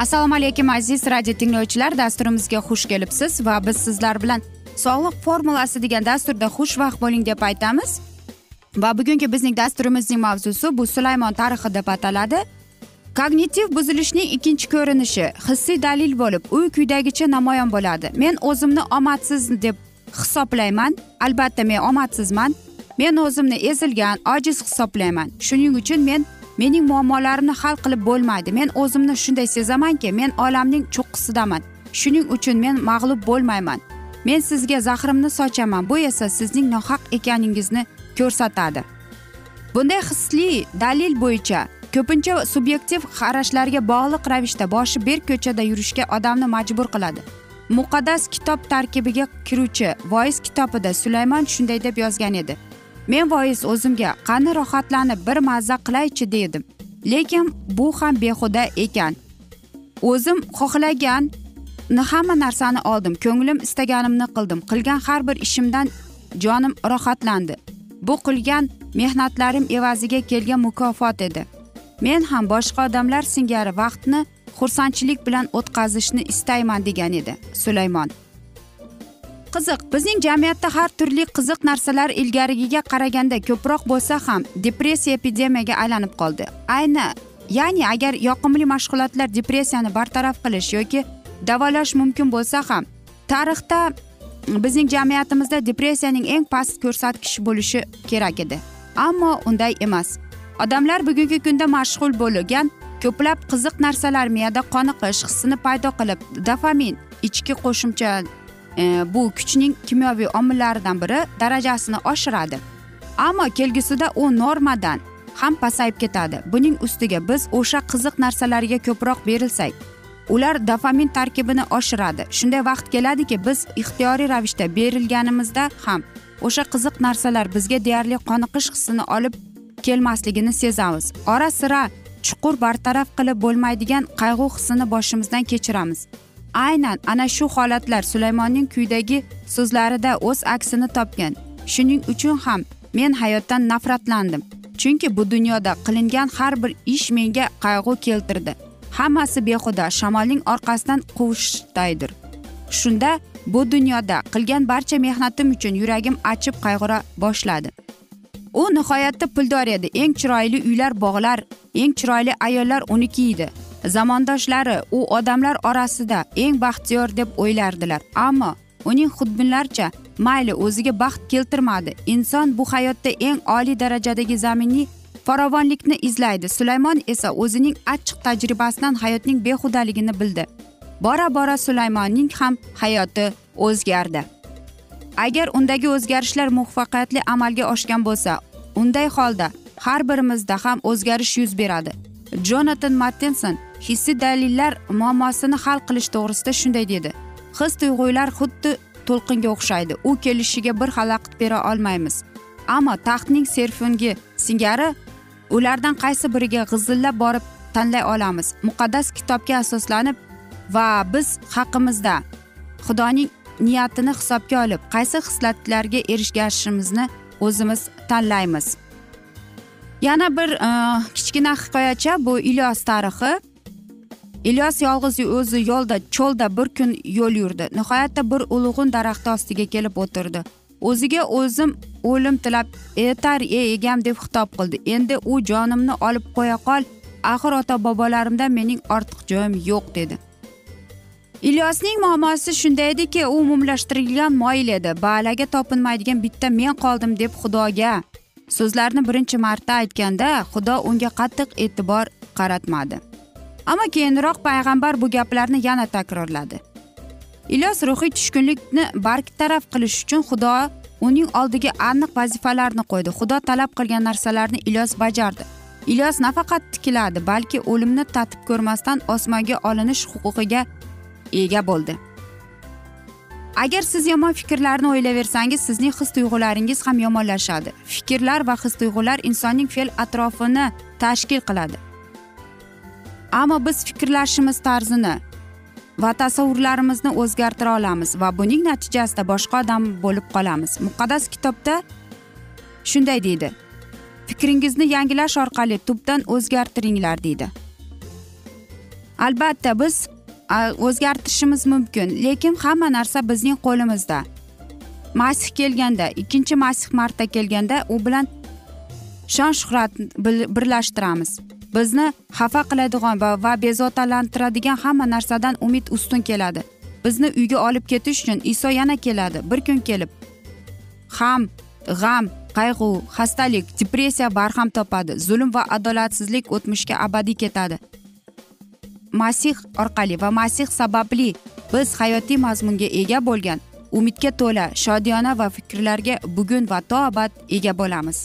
assalomu alaykum aziz radio tinglovchilar. Dasturimizga xush kelibsiz va biz sizlar bilan sog'liq formulasi degan dasturda xushvaqt bo'ling deb aytamiz. Va bugungi bizning dasturimizning mavzusi bu sulaymon tarixi deb ataladi. Kognitiv buzilishning ikkinchi ko'rinishi hissiy dalil bo'lib u quyidagicha namoyon bo'ladi. Men o'zimni omadsiz deb hisoblayman. Albatta men omadsizman men o'zimni ezilgan ojiz hisoblayman. Shuning uchun men mening muammolarimni hal qilib bo'lmaydi. Men o'zimni shunday sezamanki men olamning cho'qqisidaman. Shuning uchun men mag'lub bo'lmayman. Men sizga zahrimni sochaman. Bu esa sizning nohaq ekaningizni ko'rsatadi. Bunday hisli dalil bo'yicha ko'pincha subyektiv qarashlarga bog'liq ravishda boshi berk ko'chada yurishga odamni majbur qiladi. Muqaddas kitob tarkibiga kiruvchi voiz kitobida sulaymon shunday deb yozgan edi. Men voiz o'zimga qani rohatlanib bir mazza qilaychi dedim. Lekin bu ham behuda ekan. O'zim xohlagan hamma narsani oldim ko'nglim istaganimni qildim. Qilgan har bir ishimdan jonim rohatlandi. Bu qilgan mehnatlarim evaziga kelgan mukofot edi. Men ham boshqa odamlar singari vaqtni xursandchilik bilan o'tkazishni istayman degan edi sulaymon qiziq. Bizning jamiyatda har turli qiziq narsalar ilgarigiga qaraganda ko'proq bo'lsa ham depressiya epidemiyaga aylanib qoldi. Ayni ya'ni agar yoqimli mashg'ulotlar depressiyani bartaraf qilish yoki davolash mumkin bo'lsa ham tarixda bizning jamiyatimizda depressiyaning eng past ko'rsatkichi bo'lishi kerak edi. Ammo unday emas. Odamlar bugungi kunda mashg'ul bo'lgan ko'plab qiziq narsalar miyada qoniqish hissini paydo qilib dofamin ichki qo'shimcha E, bu kuchning kimyoviy omillaridan biri darajasini oshiradi. Ammo kelgusida u normadan ham pasayib ketadi. Buning ustiga biz o'sha qiziq narsalarga ko'proq berilsak ular dofamin tarkibini oshiradi. Shunday vaqt keladiki biz ixtiyoriy ravishda berilganimizda ham o'sha qiziq narsalar bizga deyarli qoniqish hissini olib kelmasligini sezamiz. Ora sira chuqur bartaraf qilib bo'lmaydigan qayg'u hissini boshimizdan kechiramiz. Aynan ana shu holatlar sulaymonning kuydagi so'zlarida o'z aksini topgan. Shuning uchun ham men hayotdan nafratlandim. Chunki bu dunyoda qilingan har bir ish menga qayg'u keltirdi. Hammasi behuda shamolning orqasidan quvishdaydir shunda bu dunyoda qilgan barcha mehnatim uchun yuragim achib qayg'ura boshladi. U nihoyatda puldor edi. Eng chiroyli uylar bog'lar eng chiroyli ayollar uniki edi. Zamondoshlari u odamlar orasida eng baxtiyor deb o'ylardilar. Ammo uning xudbinlarcha mayli o'ziga baxt keltirmadi. Inson bu hayotda eng oliy darajadagi zaminniy farovonlikni izlaydi. Sulaymon esa o'zining achchiq tajribasidan hayotning behudaligini bildi. Bora bora sulaymonning ham hayoti o'zgardi. Agar undagi o'zgarishlar muvaffaqiyatli amalga oshgan bo'lsa unday holda har birimizda ham o'zgarish yuz beradi. Jonatan martinson hissiy dalillar muammosini hal qilish to'g'risida shunday dedi. His tuyg'ular xuddi to'lqinga o'xshaydi. U kelishiga bir xalaqit bera olmaymiz. Ammo taxtning serfungi singari ulardan qaysi biriga g'izillab borib tanlay olamiz? Muqaddas kitobga asoslanib va biz haqimizda xudoning niyatini hisobga olib qaysi xislatlarga erishgashimizni o'zimiz tanlaymiz. Yana bir e, kichkina hikoyacha bu ilyos tarixi. Ilyos yolg'iz o'zi yo'lda cho'lda bir kun yo'l yurdi. Nihoyatda bir ulug'un daraxti ostiga kelib o'tirdi. O'ziga o'zim o'lim tilab etar ey egam deb xitob qildi. Endi u jonimni olib qo'ya qol axir ota bobolarimdan mening ortiq joyim yo'q dedi. Ilyosning muammosi shunday ediki u umumlashtirilgan moyil edi. Balaga topinmaydigan bitta men qoldim deb xudoga so'zlarni birinchi marta aytganda xudo unga qattiq e'tibor qaratmadi. Ammo keyinroq payg'ambar bu gaplarni yana takrorladi. Ilyos ruhiy tushkunlikni bartaraf qilish uchun xudo uning oldiga aniq vazifalarni qo'ydi. Xudo talab qilgan narsalarni ilyos bajardi. Ilyos nafaqat tikiladi balki o'limni tatib ko'rmasdan osmonga olinish huquqiga ega bo'ldi. Agar siz yomon fikrlarni o'ylayversangiz sizning his tuyg'ularingiz ham yomonlashadi. Fikrlar va his tuyg'ular insonning fe'l atrofini tashkil qiladi. Ammo biz fikrlashimiz tarzini va tasavvurlarimizni o'zgartira olamiz va buning natijasida boshqa odam bo'lib qolamiz. Muqaddas kitobda shunday deydi. Fikringizni yangilash orqali tubdan o'zgartiringlar deydi. Albatta biz o'zgartirishimiz mumkin lekin hamma narsa bizning qo'limizda. Masih kelganda ikkinchi masih marta kelganda u bilan shon shuhrat birlashtiramiz. Bizni xafa qiladigan va, va bezovtalantiradigan hamma narsadan umid ustun keladi. Bizni uyga olib ketish uchun iso yana keladi bir kun kelib. Ham g'am qayg'u xastalik depressiya barham topadi zulm va adolatsizlik o'tmishga abadiy ketadi. Masih orqali va masih sababli biz hayotiy mazmunga ega bo'lgan umidga to'la shodiyona va fikrlarga bugun va to abad ega bo'lamiz.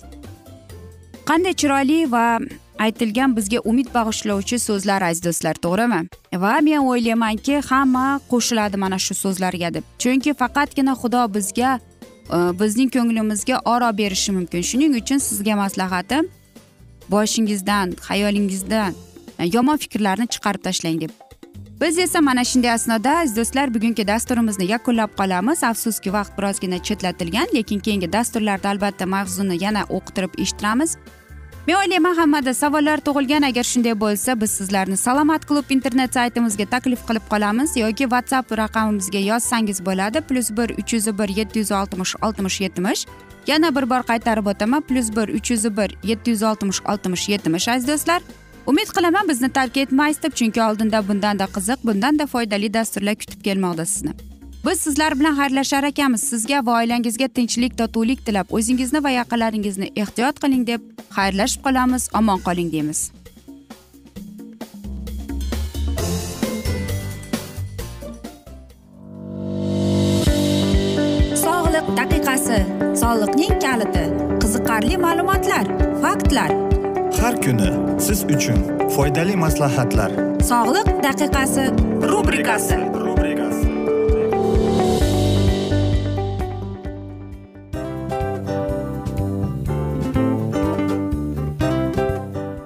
Qanday chiroyli va aytilgan bizga umid bag'ishlovchi so'zlar aziz do'stlar to'g'rimi? Va men o'ylaymanki hamma qo'shiladi mana shu so'zlarga deb. Chunki faqatgina xudo bizga e, bizning ko'nglimizga oro berishi mumkin. Shuning uchun sizga maslahatim boshingizdan xayolingizdan e, yomon fikrlarni chiqarib tashlang deb. Biz esa mana shunday asnoda aziz do'stlar bugungi dasturimizni yakunlab qolamiz. Afsuski vaqt birozgina chetlatilgan lekin keyingi dasturlarda albatta mavzuni yana o'qitirib eshittiramiz. Men o'ylayman hammada savollar tug'ilgan. Agar shunday bo'lsa biz sizlarni salomat klub internet saytimizga taklif qilib qolamiz yoki whatsapp raqamimizga yozsangiz bo'ladi. Plyus bir uch yuz bir yetti yuz oltmish oltmish yetmish. Yana bir bor qaytarib o'taman. Plyus bir uch yuz bir yetti yuz oltmish oltmish yetmish aziz do'stlar. Umid qilaman bizni tark etmaysiz deb chunki oldinda bundanda qiziq bundanda foydali dasturlar kutib kelmoqda sizni. Biz sizlar bilan xayrlashar ekanmiz. Sizga va oilangizga tinchlik totuvlik tilab o'zingizni va yaqinlaringizni ehtiyot qiling deb xayrlashib qolamiz. Omon qoling deymiz. Sog'liq daqiqasi. Soliqning kaliti. Qiziqarli ma'lumotlar faktlar. Har kuni siz uchun foydali maslahatlar. Sog'liq daqiqasi rubrikasi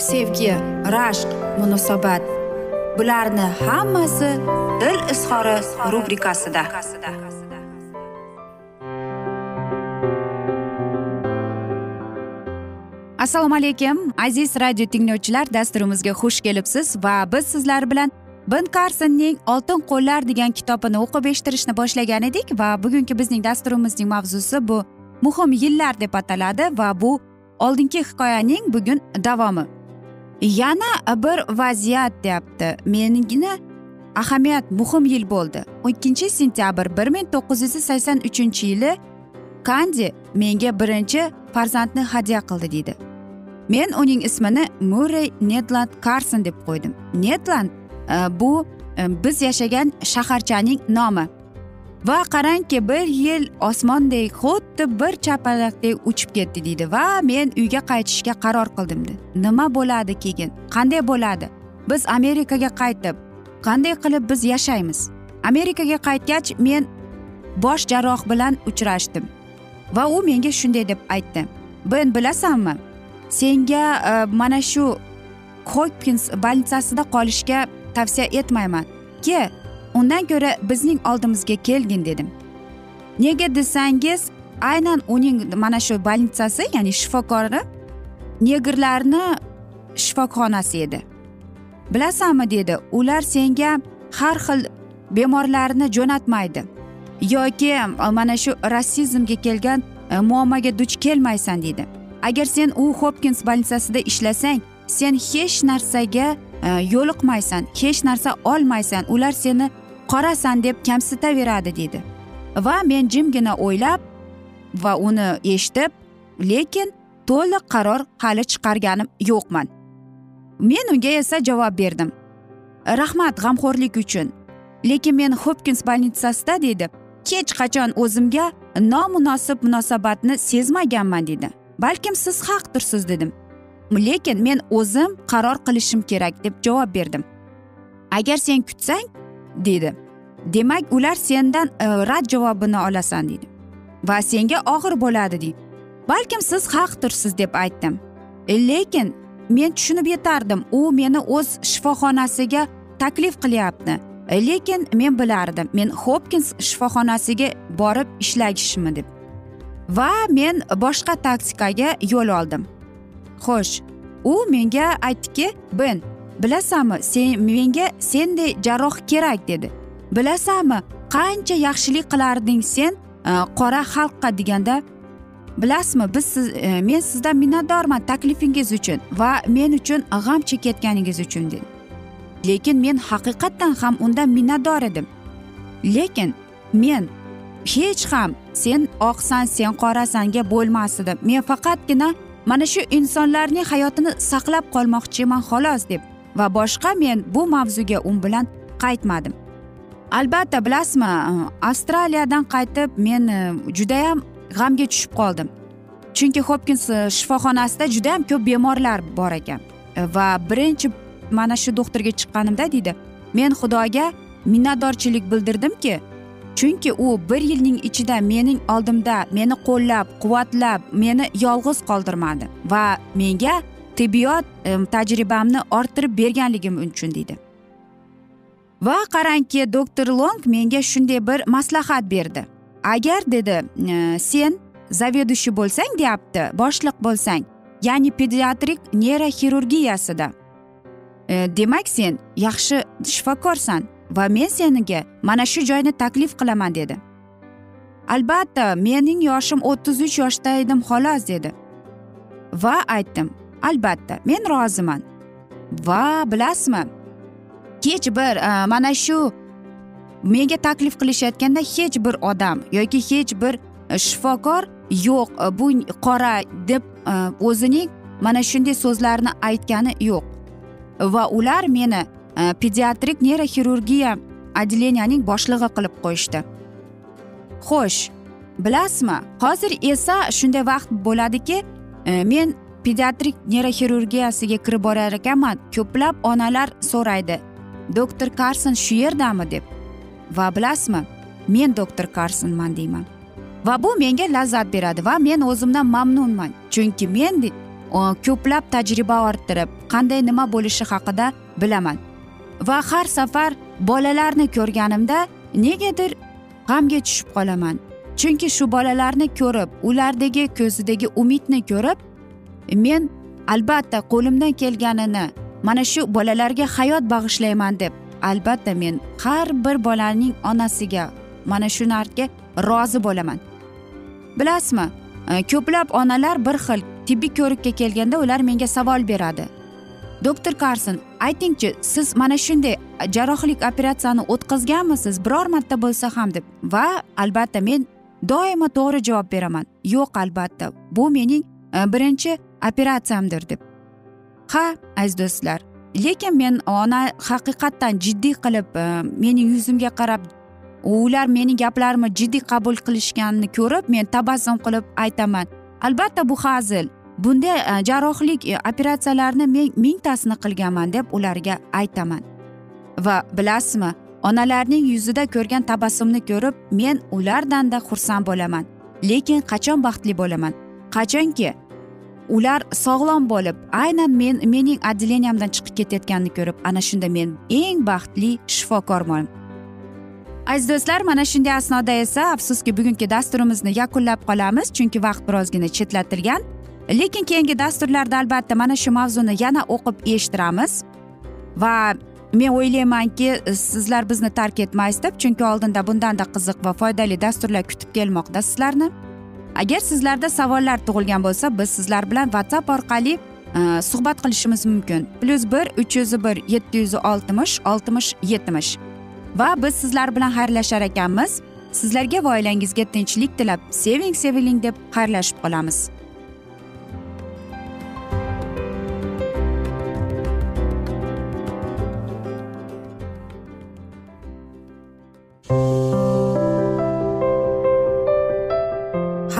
sevgi rashq munosabat. Bularni hammasi dil izhori rubrikasida. Assalomu alaykum aziz radio tinglovchilar dasturimizga xush kelibsiz va biz sizlar bilan bin karsonning oltin qo'llar degan kitobini o'qib eshittirishni boshlagan edik va bugungi bizning dasturimizning mavzusi bu muhim yillar deb ataladi va bu oldingi hikoyaning bugun davomi. Yana bir vaziyat deyapti. Menigina ahamiyat muhim yil bo'ldi. Ikkinchi sentyabr bir ming to'qqiz yuz sakson uchinchi yili kandi menga birinchi farzandni hadya qildi deydi. Men uning ismini murrey nedland karson deb qo'ydim. Nedland e, bu e, biz yashagan shaharchaning nomi. Va qarangki bir yil osmondek xuddi bir chapalakdek uchib ketdi deydi va men uyga qaytishga qaror qildim nima bo'ladi keyin? Qanday bo'ladi? Biz amerikaga qaytib qanday qilib biz yashaymiz? Amerikaga qaytgach men bosh jarroh bilan uchrashdim va u menga shunday deb aytdi. Ben bilasanmi? Senga e, mana shu hopkins больницасida qolishga tavsiya etmayman. Ke undan ko'ra bizning oldimizga kelgin dedim. Nega desangiz aynan uning mana shu больницасы ya'ni shifokori negrlarni shifoxonasi edi. Bilasanmi dedi ular senga har xil bemorlarni jo'natmaydi yoki e, mana shu rassizmga kelgan e, muammoga duch kelmaysan deydi agar sen u hopkins больницасida ishlasang sen hech narsaga e, yo'liqmaysan hech narsa olmaysan. Ular seni qorasan deb kamsitaveradi deydi va men jimgina o'ylab va uni eshitib lekin to'liq qaror hali chiqarganim yo'qman. Men unga esa javob berdim. Rahmat g'amxo'rlik uchun. Lekin men hopkins больницасida deydi hech qachon o'zimga nomunosib munosabatni sezmaganman deydi balkim siz haqdirsiz dedim. Lekin men o'zim qaror qilishim kerak deb javob berdim. Agar sen kutsang deydi demak ular sendan e, rad javobini olasan deydi va senga og'ir bo'ladi deydi balkim siz haqdirsiz deb aytdim. E, lekin men tushunib yetardim. U meni o'z shifoxonasiga taklif qilyapti. E, lekin men bilardim men hopkins shifoxonasiga borib ishlashimni deb. Va men boshqa taktikaga yo'l oldim. Xo'sh u menga aytdiki ben bilasanmi sen menga senday jarroh kerak dedi. Bilasanmi qancha yaxshilik qilarding sen e, qora xalqqa deganda. Bilasizmi biz siz e, men sizdan minnatdorman taklifingiz uchun va men uchun g'am chekayotganingiz uchun dedi. Lekin men haqiqatdan ham undan minnatdor edim. Lekin men hech ham sen oqsan sen qorasanga bo'lmas edim men faqatgina mana shu insonlarning hayotini saqlab qolmoqchiman xolos deb va boshqa men bu mavzuga u bilan qaytmadim. Albatta bilasizmi avstraliyadan qaytib men e, judayam g'amga tushib qoldim. Chunki hopkins e, shifoxonasida judayam ko'p bemorlar bor ekan. E, va birinchi mana shu doktorga chiqqanimda deydi men xudoga minnatdorchilik bildirdimki chunki u bir yilning ichida mening oldimda meni qo'llab quvvatlab meni yolg'iz qoldirmadi va menga tibbiyot tajribamni orttirib berganligim uchun deydi. Va qarangki doktor long menga shunday bir maslahat berdi. Agar dedi e, sen заведующий bo'lsang deyapti boshliq bo'lsang ya'ni pediatrik neyroxirurgiyasida e, demak sen yaxshi shifokorsan va men seniga mana shu joyni taklif qilaman dedi. Albatta mening yoshim o'ttiz uch yoshda edim xolos dedi. Va aytdim albatta men roziman. Va bilasizmi hech bir e, mana shu menga taklif qilishayotganda hech bir odam yoki hech bir e, shifokor yo'q e, bu qora deb o'zining mana shunday so'zlarni aytgani yo'q. Va ular meni pediatrik neyroxirurgiya отделениyaning boshlig'i qilib qo'yishdi. Xo'sh bilasizmi hozir esa shunday vaqt bo'ladiki men pediatrik neyroxirurgiyasiga kirib borar ekanman ko'plab onalar so'raydi. Doktor karson shu yerdami deb. Va bilasizmi men doktor karsonman deyman. Va bu menga lazzat beradi va men o'zimdan mamnunman chunki men ko'plab tajriba orttirib qanday nima bo'lishi haqida bilaman. Va har safar bolalarni ko'rganimda negadir g'amga tushib qolaman. Chunki shu bolalarni ko'rib ulardagi ko'zidagi umidni ko'rib men albatta qo'limdan kelganini mana shu bolalarga hayot bag'ishlayman deb. Albatta men har bir bolaning onasiga mana shu narga rozi bo'laman. Bilasizmi e, ko'plab onalar bir xil tibbiy ko'rikka kelganda ular menga savol beradi. Doktor karson aytingchi siz mana shunday jarrohlik operatsiyani o'tkazganmisiz? Biror marta bo'lsa ham deb. Va albatta men doimo to'g'ri javob beraman. Yo'q albatta bu mening Э, birinchi operatsiyamdir deb. Ha aziz do'stlar lekin men ona haqiqatdan jiddiy qilib e, meni mening yuzimga qarab ular meni gaplarimni jiddiy qabul qilishganini ko'rib men tabassum qilib aytaman. Albatta bu hazil. Bunday e, jarrohlik e, operatsiyalarni men mingtasini qilganman deb ularga aytaman. Va bilasizmi onalarning yuzida ko'rgan tabassumni ko'rib men ulardanda xursand bo'laman. Lekin qachon baxtli bo'laman? Qachonki ular sog'lom bo'lib aynan men mening отделениямdan chiqib ketayotganini ko'rib ana shunda men eng baxtli shifokorman. Aziz do'stlar mana shunday asnoda esa afsuski bugungi dasturimizni yakunlab qolamiz chunki vaqt birozgina chetlatilgan. Lekin keyingi dasturlarda albatta mana shu mavzuni yana o'qib eshittiramiz. Va men o'ylaymanki sizlar bizni tark etmaysiz deb chunki oldinda bundanda qiziq va foydali dasturlar kutib kelmoqda sizlarni. Agar sizlarda savollar tug'ilgan bo'lsa biz sizlar bilan whatsapp orqali e, suhbat qilishimiz mumkin. Plyus bir uch yuz bir yetti yuz oltmish oltmish yetmish. Va biz sizlar bilan xayrlashar ekanmiz. Sizlarga va oilangizga tinchlik tilab seving seviling deb xayrlashib qolamiz.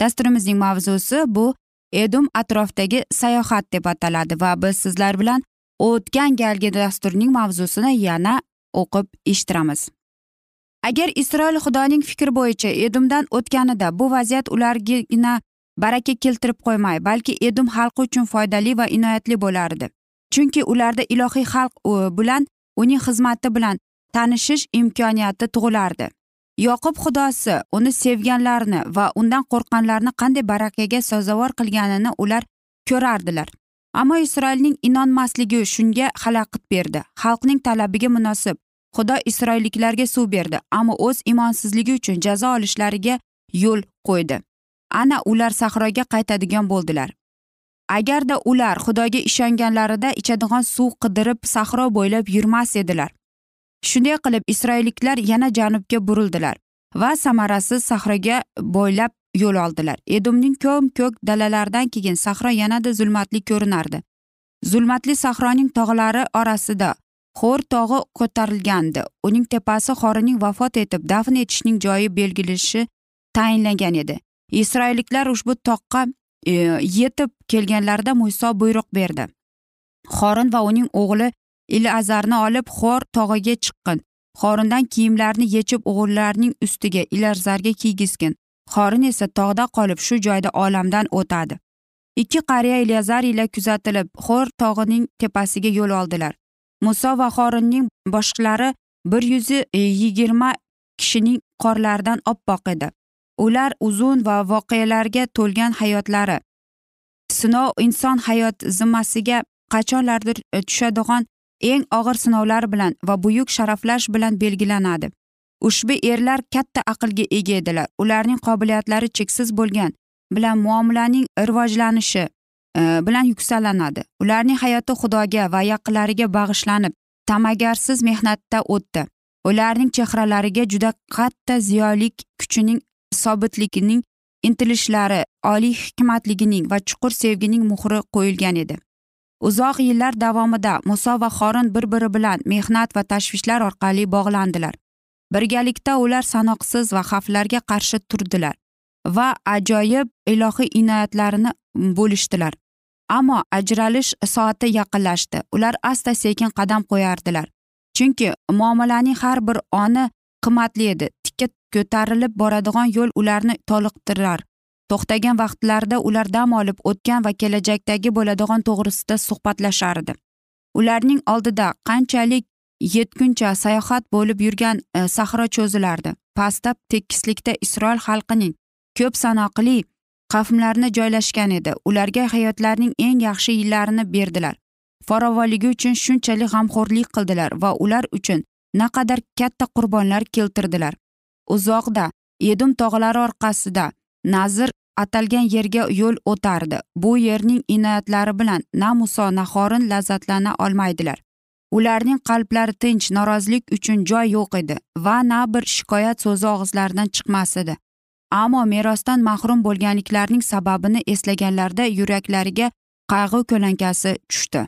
dasturimizning mavzusi bu edum atrofdagi sayohat deb ataladi va biz sizlar bilan o'tgan galgi dasturning mavzusini yana o'qib eshittiramiz. Agar isroil xudoning fikri bo'yicha edumdan o'tganida bu vaziyat ulargina baraka keltirib qo'ymay balki edum xalqi uchun foydali va inoyatli bo'lardi. Chunki ularda ilohiy xalq bilan uning xizmati bilan tanishish imkoniyati tug'ilardi yoqub xudosi uni sevganlarni va undan qo'rqqanlarni qanday barakaga sazovor qilganini ular ko'rardilar. Ammo isroilning inonmasligi shunga xalaqit berdi. Xalqning talabiga munosib xudo isroilliklarga suv berdi ammo o'z imonsizligi uchun jazo olishlariga yo'l qo'ydi. Ana ular sahroga qaytadigan bo'ldilar. Agarda ular xudoga ishonganlarida ichadigan suv qidirib sahro bo'ylab yurmas edilar. Shunday qilib isroilliklar yana janubga burildilar va samarasiz sahroga bo'ylab yo'l oldilar. Edumning ko'm ko'k dalalaridan keyin sahro yanada zulmatli ko'rinardi. Zulmatli sahroning tog'lari orasida xo'r tog'i ko'tarilgandi. Uning tepasi xorining vafot etib dafn etishning joyi belgilishi tayinlangan edi. Isroilliklar ushbu toqqa e, yetib kelganlarida muso buyruq berdi. Xorin va uning o'g'li ilazarni olib xo'r tog'iga chiqqin. Xorindan kiyimlarni yechib o'g'illarning ustiga ilazarga kiygizgin. Xorin esa tog'da qolib shu joyda olamdan o'tadi. Ikki qariya ilyazar ila kuzatilib xo'r tog'ining tepasiga yo'l oldilar. Muso va xorinning boshliqlari bir yuz e, yigirma kishining qorlaridan oppoq edi. Ular uzun va voqealarga to'lgan hayotlari. Sinov inson hayot zimmasiga qachonlardir e, tushadigan eng og'ir sinovlar bilan va buyuk sharaflash bilan belgilanadi. Ushbu erlar katta aqlga ega edilar. Ularning qobiliyatlari cheksiz bo'lgan bilan muomalaning rivojlanishi e, bilan yuksalanadi ularning hayoti xudoga va yaqinlariga bag'ishlanib ta'magarsiz mehnatda o'tdi. Ularning chehralariga juda katta ziyolik kuchining sobitligining intilishlari oliy hikmatligining va chuqur sevgining muhri qo'yilgan edi. Uzoq yillar davomida muso va xorin bir biri bilan mehnat va tashvishlar orqali bog'landilar. Birgalikda ular sanoqsiz va xavflarga qarshi turdilar va ajoyib ilohiy inoyatlarini bo'lishdilar. Ammo ajralish soati yaqinlashdi. Ular asta sekin qadam qo'yardilar. Chunki muomalaning har bir oni qimmatli edi. Tikka ko'tarilib boradigan yo'l ularni toliqtirar. To'xtagan vaqtlarida ular dam olib o'tgan va kelajakdagi bo'ladigan to'g'risida suhbatlashardi. Ularning oldida qanchalik yetguncha sayohat bo'lib yurgan e, sahro cho'zilardi. Pastda tekislikda isroil xalqining ko'p sanoqli qavmlarni joylashgan edi. Ularga hayotlarining eng yaxshi yillarini berdilar. Farovonligi uchun shunchalik g'amxo'rlik qildilar va ular uchun naqadar katta qurbonlar keltirdilar. Uzoqda edum tog'lari orqasida nazir atalgan yerga yo'l o'tardi. Bu yerning inoyatlari bilan na muso na xorin lazzatlana olmaydilar. Ularning qalblari tinch norozilik uchun joy yo'q edi va na bir shikoyat so'zi og'izlaridan chiqmas edi. Ammo merosdan mahrum bo'lganliklarining sababini eslaganlarida yuraklariga qayg'u ko'lankasi tushdi.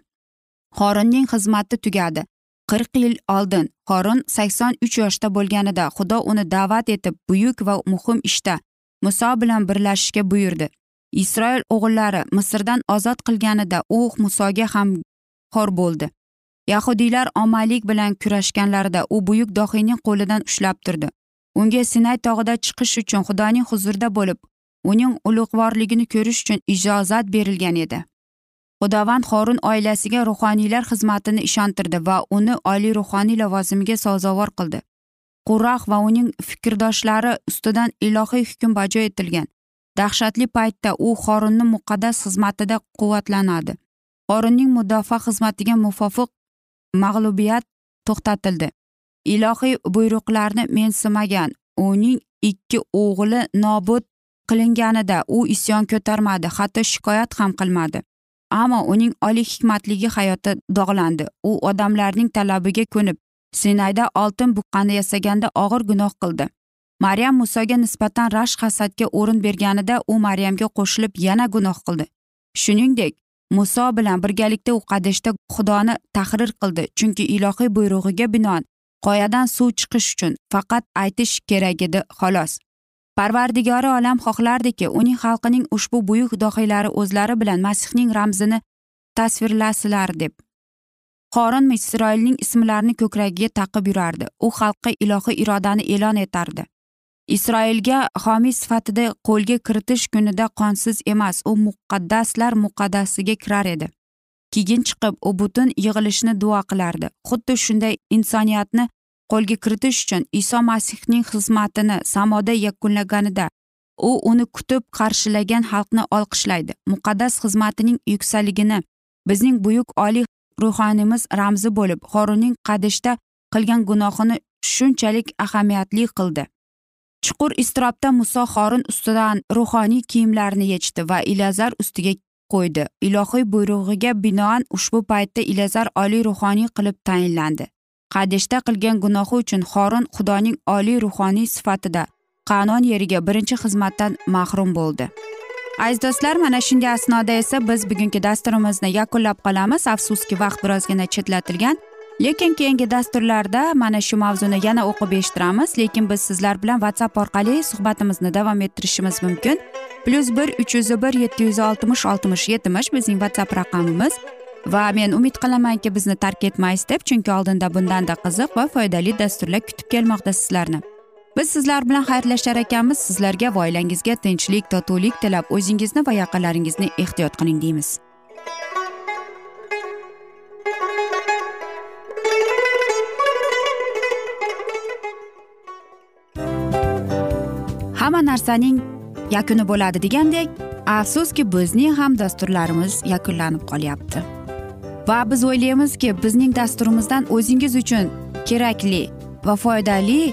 Xorinning xizmati tugadi. Qirq yil oldin xorin sakson uch yoshda bo'lganida xudo uni da'vat etib buyuk va muhim ishda muso bilan birlashishga buyurdi. Isroil o'g'illari misrdan ozod qilganida u musoga ham xor bo'ldi. Yahudiylar omalik bilan kurashganlarida u buyuk dohiyning qo'lidan ushlab turdi. Unga sinay tog'ida chiqish uchun xudoning huzurida bo'lib uning ulug'vorligini ko'rish uchun ijozat berilgan edi. Xudovand horun oilasiga ruhoniylar xizmatini ishontirdi va uni oliy ruhoniy lavozimiga sazovor qildi. Qurroq va uning fikrdoshlari ustidan ilohiy hukm bajo etilgan. Dahshatli paytda u xorinni muqaddas xizmatida quvvatlanadi. Xorinning mudofaa xizmatiga muvofiq mag'lubiyat to'xtatildi. Ilohiy buyruqlarni mensimagan uning ikki o'g'li nobud qilinganida u isyon ko'tarmadi hatto shikoyat ham qilmadi. Ammo uning oliy hikmatligi hayoti dog'landi. U odamlarning talabiga ko'nib sinayda oltin buqqani yasaganda og'ir gunoh qildi. Maryam musoga nisbatan rashk hasadga o'rin berganida u maryamga qo'shilib yana gunoh qildi. Shuningdek muso bilan birgalikda u qadishda xudoni tahrir qildi chunki ilohiy buyrug'iga binoan qoyadan suv chiqish uchun faqat aytish kerak edi xolos. Parvardigori olam xohlardiki uning xalqining ushbu buyuk dohiylari o'zlari bilan masihning ramzini tasvirlasilar deb. Qorin isroilning ismlarini ko'kragiga taqib yurardi. U xalqqa ilohiy irodani e'lon etardi. Isroilga homiy sifatida qo'lga kiritish kunida qonsiz emas u muqaddaslar muqaddasiga kirar edi. Keyin chiqib u butun yig'ilishni duo qilardi. Xuddi shunday insoniyatni qo'lga kiritish uchun iso masihning xizmatini samoda yakunlaganida u uni kutib qarshilagan xalqni olqishlaydi. Muqaddas xizmatining yuksaligini bizning buyuk oliy ruhoniymiz ramzi bo'lib xorunning qadishda qilgan gunohini shunchalik ahamiyatli qildi. Chuqur iztirobda muso xorin ustidan ruhoniy kiyimlarini yechdi va ilazar ustiga qo'ydi. Ilohiy buyrug'iga binoan ushbu paytda ilazar oliy ruhoniy qilib tayinlandi. Qadishda qilgan gunohi uchun xorin xudoning oliy ruhoniy sifatida qanon yeriga birinchi xizmatdan mahrum bo'ldi. Aziz do'stlar mana shunday asnoda esa biz bugungi dasturimizni yakunlab qolamiz. Afsuski vaqt birozgina chetlatilgan. Lekin keyingi dasturlarda mana shu mavzuni yana o'qib eshittiramiz. Lekin biz sizlar bilan whatsapp orqali suhbatimizni davom ettirishimiz mumkin. Plyus bir uch yuz bir yetti yuz oltmish oltmish yetmish bizning whatsapp raqamimiz. Va men umid qilamanki bizni tark etmaysiz deb chunki oldinda bundanda qiziq va foydali dasturlar kutib kelmoqda sizlarni. Biz sizlar bilan xayrlashar ekanmiz. Sizlarga va oilangizga tinchlik totuvlik tilab o'zingizni va yaqinlaringizni ehtiyot qiling deymiz. Hamma narsaning yakuni bo'ladi degandek afsuski bizning ham dasturlarimiz yakunlanib qolyapti. Va biz o'ylaymizki bizning dasturimizdan o'zingiz uchun kerakli va foydali